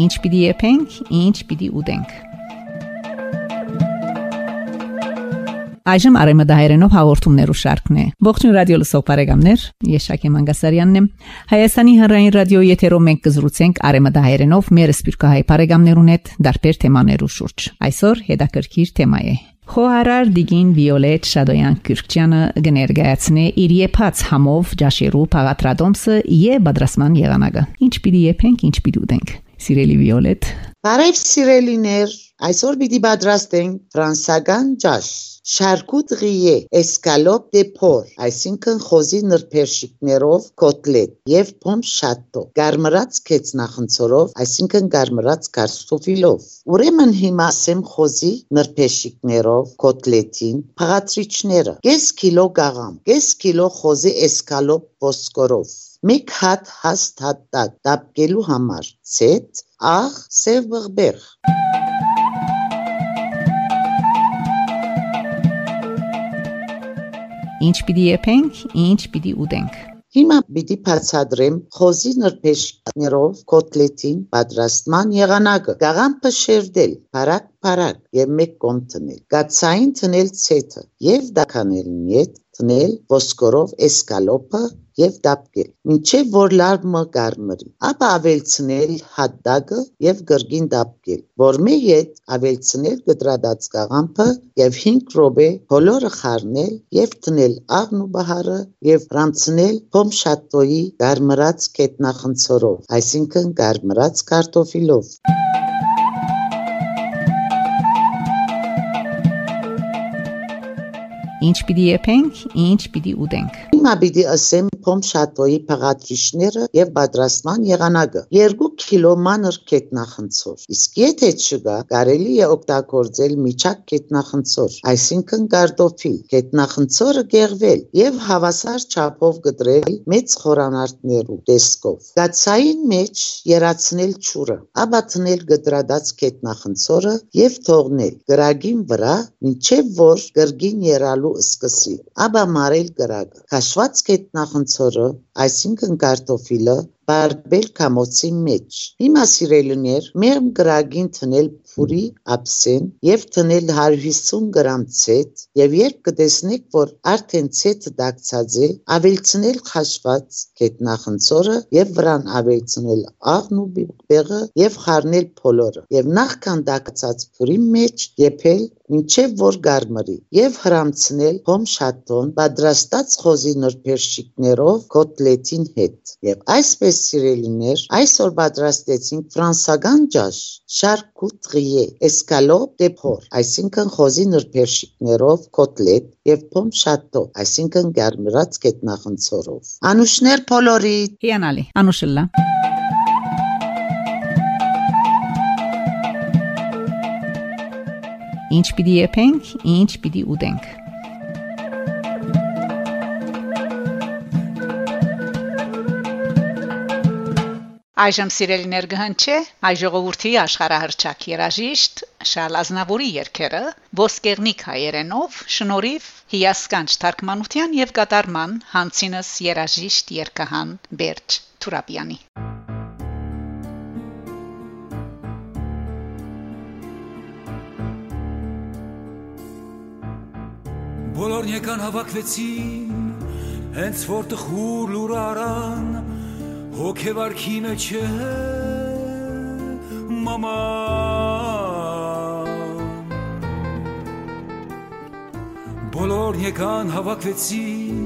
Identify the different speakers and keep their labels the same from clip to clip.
Speaker 1: Ինչ պիտի եփենք, ինչ պիտի ուտենք։ Այժմ արեմը հայերենով հաղորդումներու շարքն է։ Ողջույն ռադիո լսող բարեկամներ, ես Շակե Մանգասարյանն եմ։ Հայաստանի հեռային ռադիոյի եթերով մենք կզրուցենք արեմը հայերենով մեր սպիրկահայ բարեկամներուն հետ դարբեր թեմաներու շուրջ։ Այսօր հետաքրքիր թեմա է Խոհարար դիգին Վիոլետ Շադոյան Կիրկչյանը գներգայացնե իր եփած համով ջաշերու փաղատրադոմսը եւ բադրասման եղանակը։ Ինչ պիտի եփենք, ինչ պիտի ուտենք։ Սիրելի Վիոլետ։
Speaker 2: Բարև սիրելիներ, այսօր պիտի պատրաստենք ֆրանսական ջաշ շարկուտղիե էսկալոպ դե փոր, այսինքն խոզի նրբերշիկներով կոտլետ եւ փոմ շատո, գարմրած կեցնախնցորով, այսինքն գարմրած կարստոֆիլով։ Ուրեմն հիմա ասեմ խոզի նրբերշիկներով կոտլետին փաղատրիչները։ Կես կիլո գաղամ, կես կիլո խոզի էսկալոպ ոսկորով մեկ հատ հաստ հատակ տապկելու համար ցետ աղ սև բղբեղ
Speaker 1: Ինչ պիտի եփենք, ինչ պիտի ուտենք։
Speaker 2: Հիմա պիտի բացատրեմ խոզի նրբերշիկներով կոտլետին պատրաստման եղանակը։ Գաղամը շերդել, բարակ բարակ եւ մեկ կոմ տնել։ Գացային տնել ցեթը եւ դականել նյետ տնել ոսկորով էսկալոպը եւ դապկել ինչեւ որ լարմը կարմրի ապա ավելցնել հատդագը եւ գրգին դապկել որ մի հետ ավելցնել գտրադած կաղամբը եւ 5 րոպե բոլորը խառնել եւ տնել աղն ու բահարը եւ ռամցնել փոմ շատոյի կարմրած կետնախնցորով այսինքն կարմրած կարտոֆիլով
Speaker 1: Ինչ պիտի եփենք, ինչ պիտի ուտենք։
Speaker 2: Հիմա պիտի ասեմ փոմ շատոյի փաղադրիչները եւ պատրաստման եղանակը։ 2 կիլո մանր կետնախնցոր։ Իսկ եթե չկա, կարելի է օգտագործել միջակ կետնախնցոր, այսինքն կարտոֆիլ։ Կետնախնցորը գեղվել եւ հավասար չափով գտրել մեծ խորանարդներու տեսքով։ Գացային մեջ երացնել ճուրը, ապա տնել գտրադած կետնախնցորը եւ թողնել գրագին վրա, ինչեւ որ գրգին երալու սկսի։ Ապա մարել գրագը։ Քաշված կետնախնցորը, այսինքն կարտոֆիլը, բարբել կամոցի մեջ։ Հիմա սիրելիներ, մեղմ գրագին տնել փուրի ափսեն եւ տնել 150 գրամ ցետ եւ երբ կտեսնեք, որ արդեն ցետը դակցած է, ավելցնել խաշված կետնախնցորը եւ վրան ավելցնել աղն ու բեղը եւ խառնել փոլորը եւ նախքան դակցած փուրի մեջ եփել ինչեւ որ գարմրի եւ հրամցնել հոմ շատոն պատրաստած խոզի նրբերշիկներով կոտլետին հետ եւ այսպես սիրելիներ այսօր պատրաստեցինք ֆրանսական ջաշ շարկուտրիե էսկալոպ դե փոր այսինքն խոզի նրբերշիկներով կոտլետ եւ փոմ շատո այսինքն գարմրած կետնախնցորով անուշներ փոլորի
Speaker 1: Հիանալի անուշլա Ինչ պիտի եփենք, ինչ պիտի ուտենք։ Այժմ սիրելիներ գհնչե հայ ժողովրդի աշխարհահռչակ երաժիշտ Շարլ Ազնավուրի երգերը ոսկերնիկ հայերենով շնորհիվ հիասքանչ թարգմանության եւ կատարման հանցինս երաժիշտ երգահան Բերջ Թուրապյանի
Speaker 3: Բոլորն եկան հավաքվեցին հենց որ տխուր լուր հոգեվարքինը չէ մամա բոլորն եկան հավաքվեցին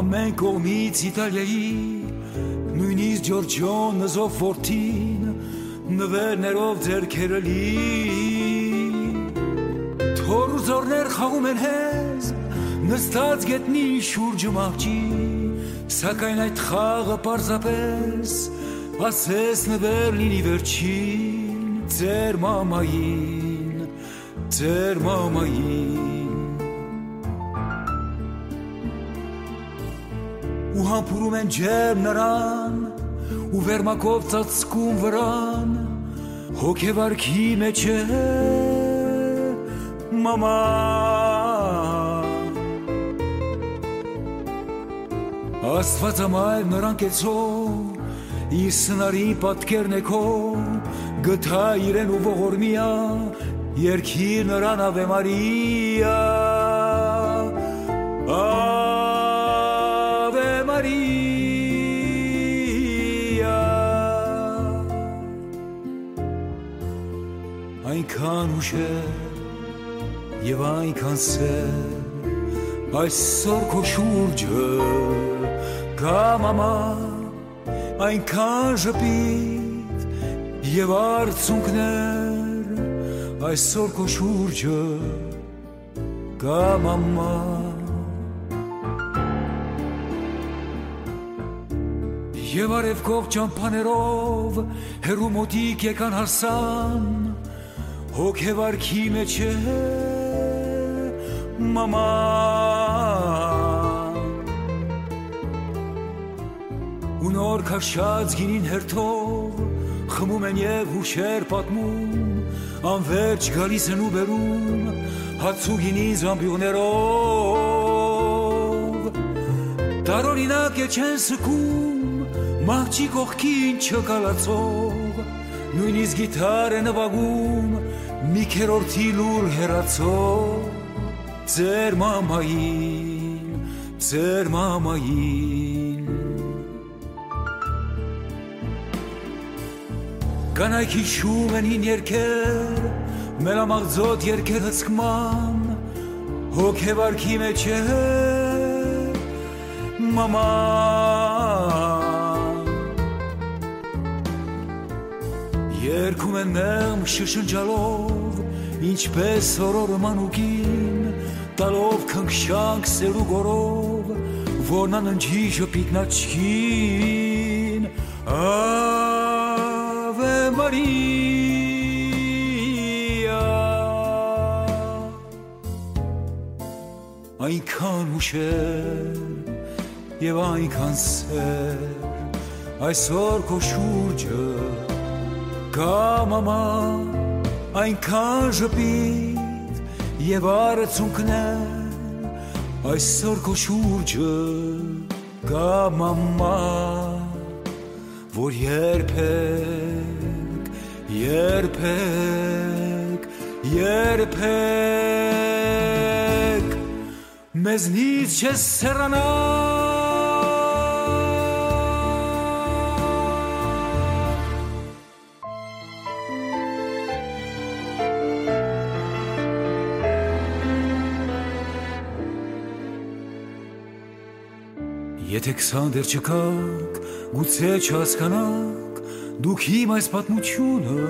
Speaker 3: ամեն կողմից իտալիայի նույնիսկ ջորջոն նզով որդին նվերներով ձերքերը լի թորուզորներ խաղում են հեզ նստած գետնի շուրջը մաղջին Սակայն այդ խաղը պարզապես ասես նվեր լինի վերջին ձեր մամային ձեր մամային ու համբուրում են ջերմ նրան ու վերմակով ծածկում վրան հոգեվարքի մեջ է մամա Աստված ամայր նրան կեցո իր սնարի պատկերն է քո գթա իրեն ու ողորմիա երկի նրան Ave Maria Ave Maria Այնքան ուշեր եւ այնքան սեր այսօր քո շուրջը կամամա այնքան ժպիտ եւ արցունքներ այսօր քո շուրջը կամամա Եվ արևկող ճամփաներով հերու մոտիկ եկան հասան հոգեվարքի մեջ է մամա ու նոր քաշած գինին հերթով խմում են եւ հուշեր պատմում անverջ գալիս են ու բերում հացու գինի զամբյուղներով տարօրինակ է չեն սկում մահճի կողքին չկալացող նույնիսկ գիտար է նվագում մի քերորդի լուր հերացող ձեր մամային ձեր մամային Կանայք հիշում են հին երկեր, մելամաղձոտ երկեր հսկման, հոգևարքի մեջ է մաման։ Երկում են մեղմ շշնջալով, ինչպես օրորը մանուկին, տալով քնքշանք սերու գորով, որն անջի ժպիտն աչքին, Maria Այնքան ուշեր եւ այնքան սեր այսօր քո շուրջը կամամա այնքան ժպիտ եւ արցունքներ այսօր քո շուրջը կամամա որ երբեք երբեք երբեք մեզնից չես սերանա Եթե 20 դեռ չկաք, գուցե չհասկանաք դուք իմ այս պատմությունը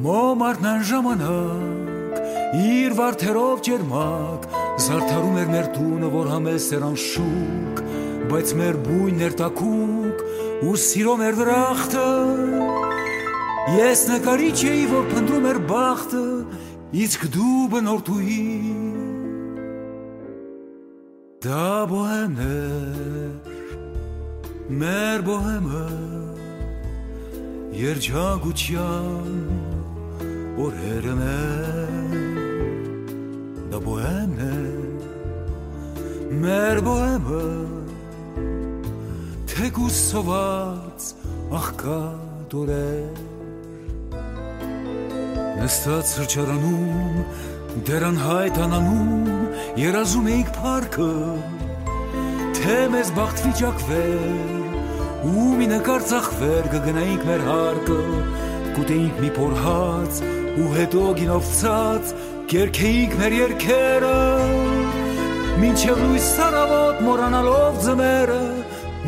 Speaker 3: Մոմարտնան ժամանակ իր վարդերով ջերմակ զարդարում էր մեր տունը, որ համեստ էր անշուկ, բայց մեր բույնն էր տակուկ ու սիրո մեր դրախտը Ես նկարիչ էի, որ փնտրում էր բախտը, իսկ դու բնորդուի Դա բոհեմն էր, մեր բոհեմը, երջագության օրերը մեր, դա բոհեմն էր, մեր բոհեմը, թեկուս սոված աղկատ օրեր, նստած սրճարանում, դերան հայտ անանում, երազում էինք պարկը, թե մեզ բաղթ վիճակվեր, ու մի նկար ծախվեր կգնայինք մեր հարկը, կուտեինք մի փոր հաց, ու հետո գինով ցած, կերքեինք մեր երկերը, մինչև լույս սարավոտ մորանալով ձմերը,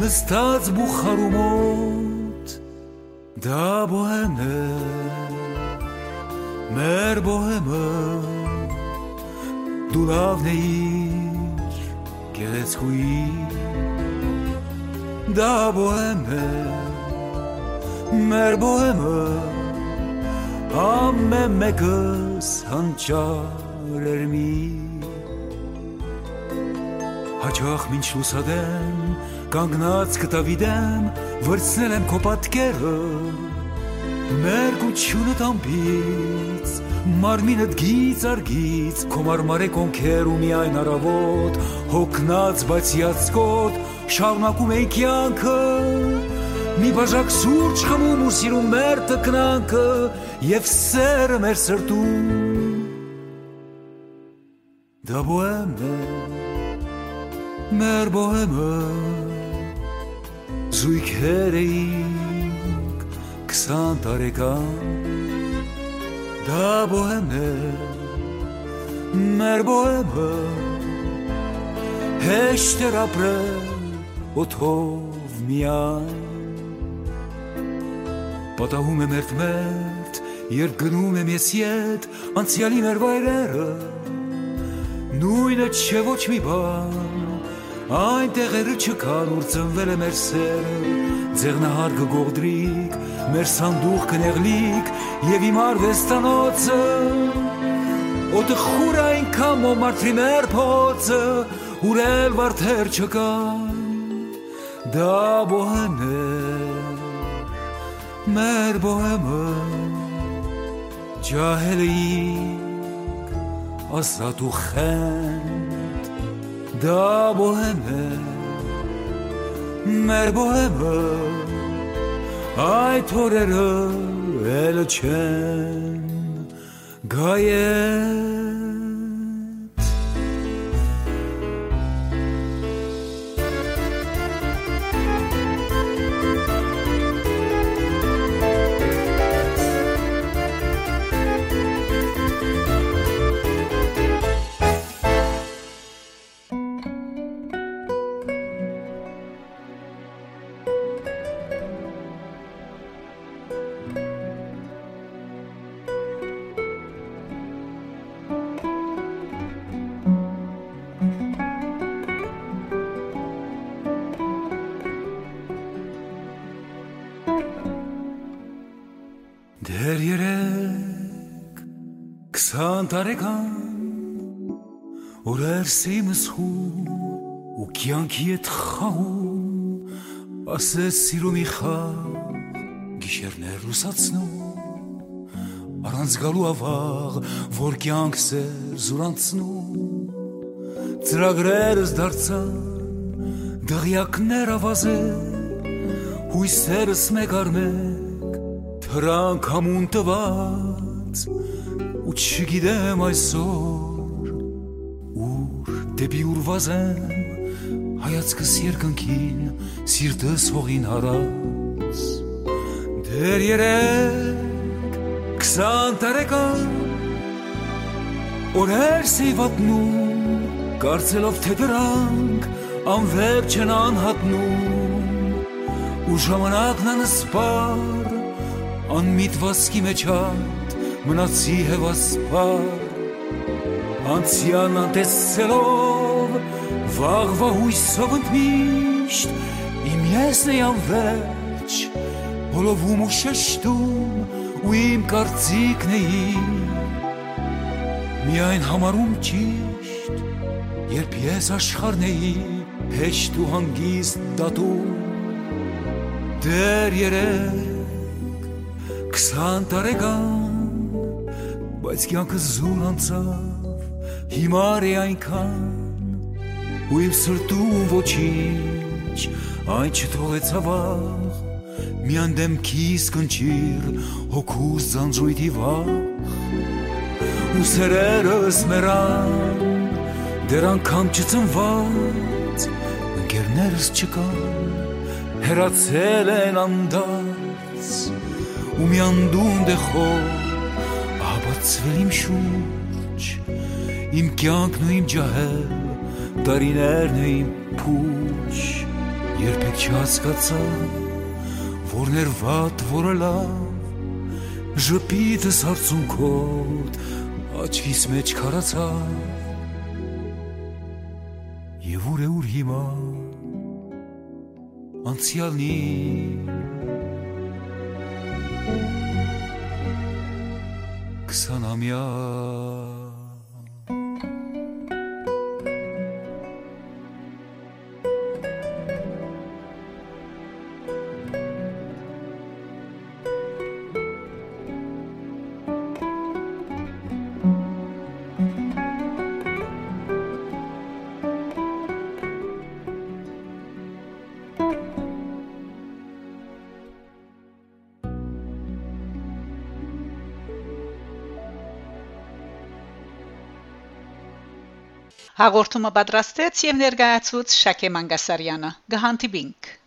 Speaker 3: նստած բուխարու մոտ, դա բոհեմն է, մեր բոհեմը, դու լավն էիր գեղեցկուի դա բոհեմն է մեր բոհեմը ամեն մեկս հանճար էր մի հաջող մինչ լուսադեմ կանգնած կտավիդեմ վրցնել եմ քո պատկերը մեր գությունը տամբից Մարմինդ գից արգից, քո մարմարե կոնքեր ու միայն արավոտ, հոգնած բայց յացկոտ, շարունակում էի կյանքը, մի բաժակ սուրճ խմում ու սիրում մեր տկնանքը եւ սերը մեր սրտում դա բոհեմն է մեր բոհեմը զույգեր էինք 20 տարեկան դա բոհեմն է մեր բոհեմը հեշտ էր ապրել օթով միայն պատահում է մերթ մերթ երբ գնում եմ ես ետ անցյալի մեր վայրերը նույնը չէ ոչ մի բան այն տեղերը չկան ուր ծնվել է մեր սերը ձեղնահար գողդրիկ մեր սանդուղ կնեղլիկ եւ իմ արվեստանոցը Օդը խուր այնքան մոմարդրի մեր փոցը Ուրել վարդեր չկան Դա բոհեն է Մեր բոհեմը Ջահել էինք Ասատ ու խենդ Դա բոհեն է Մեր բոհեմը Այդ օրերը էլ չեն Գայել տարեկան Օրերսիմս խում ու կյանքի հետ խաղում ասես սիրում ի խաղ գիշերներ լուսացնում առանց գալու ավաղ որ կյանքս է զուրանցնում ծրագրերս դարձան դղյակներ ավազել հույսերս մեկ առ մեկ թրանք համուն տված ու չգիտեմ այսօր ուր դեպի ուրված եմ հայացքս երկնքին սիրտս հողին հարած դեր երեք 20 տարեկան օրեր սիվատնում կարծելով թե դրանք անվերջ են անհատնում ու ժամանակն անսպար անմիտվածքի մեջ հատ մնացի հևասպար անցյան անտեսելով վաղվա հույսով ընդմիշտ իմ եսն է անվերջ բոլովում ու շշտում ու իմ կարծիքն է միայն համարում ճիշտ երբ ես աշխարհն էի հեշտ ու հանգիստ դատում դեր երեք 20 տարեկան բայց կյանքը զուր անցավ հիմար է այնքան ու իմ սրտում ոչինչ այն չթողեց ավաղ միան դեմքիս կնչիր հոգուս ձանձույթի վաղ ու սերերս մերան դեր անգամ չծնված ընկերներս չկան հերացել են անդած ու մի անդունդ է խոր բացվել իմ շուրջ իմ կյանքն ու իմ ջահել տարիներն ու իմ փուչ երբեք չհասկացա որներ վատ որը լավ ժպիտս հարցունքոտ աչքիս մեջ քարացավ եւ ուր է ուր հիմա անցյալնի sanam ya.
Speaker 1: Հաղորդումը պատրաստեց եւ ներկայացուց Շակե Մանգասարյանը։ Գահանտիբինք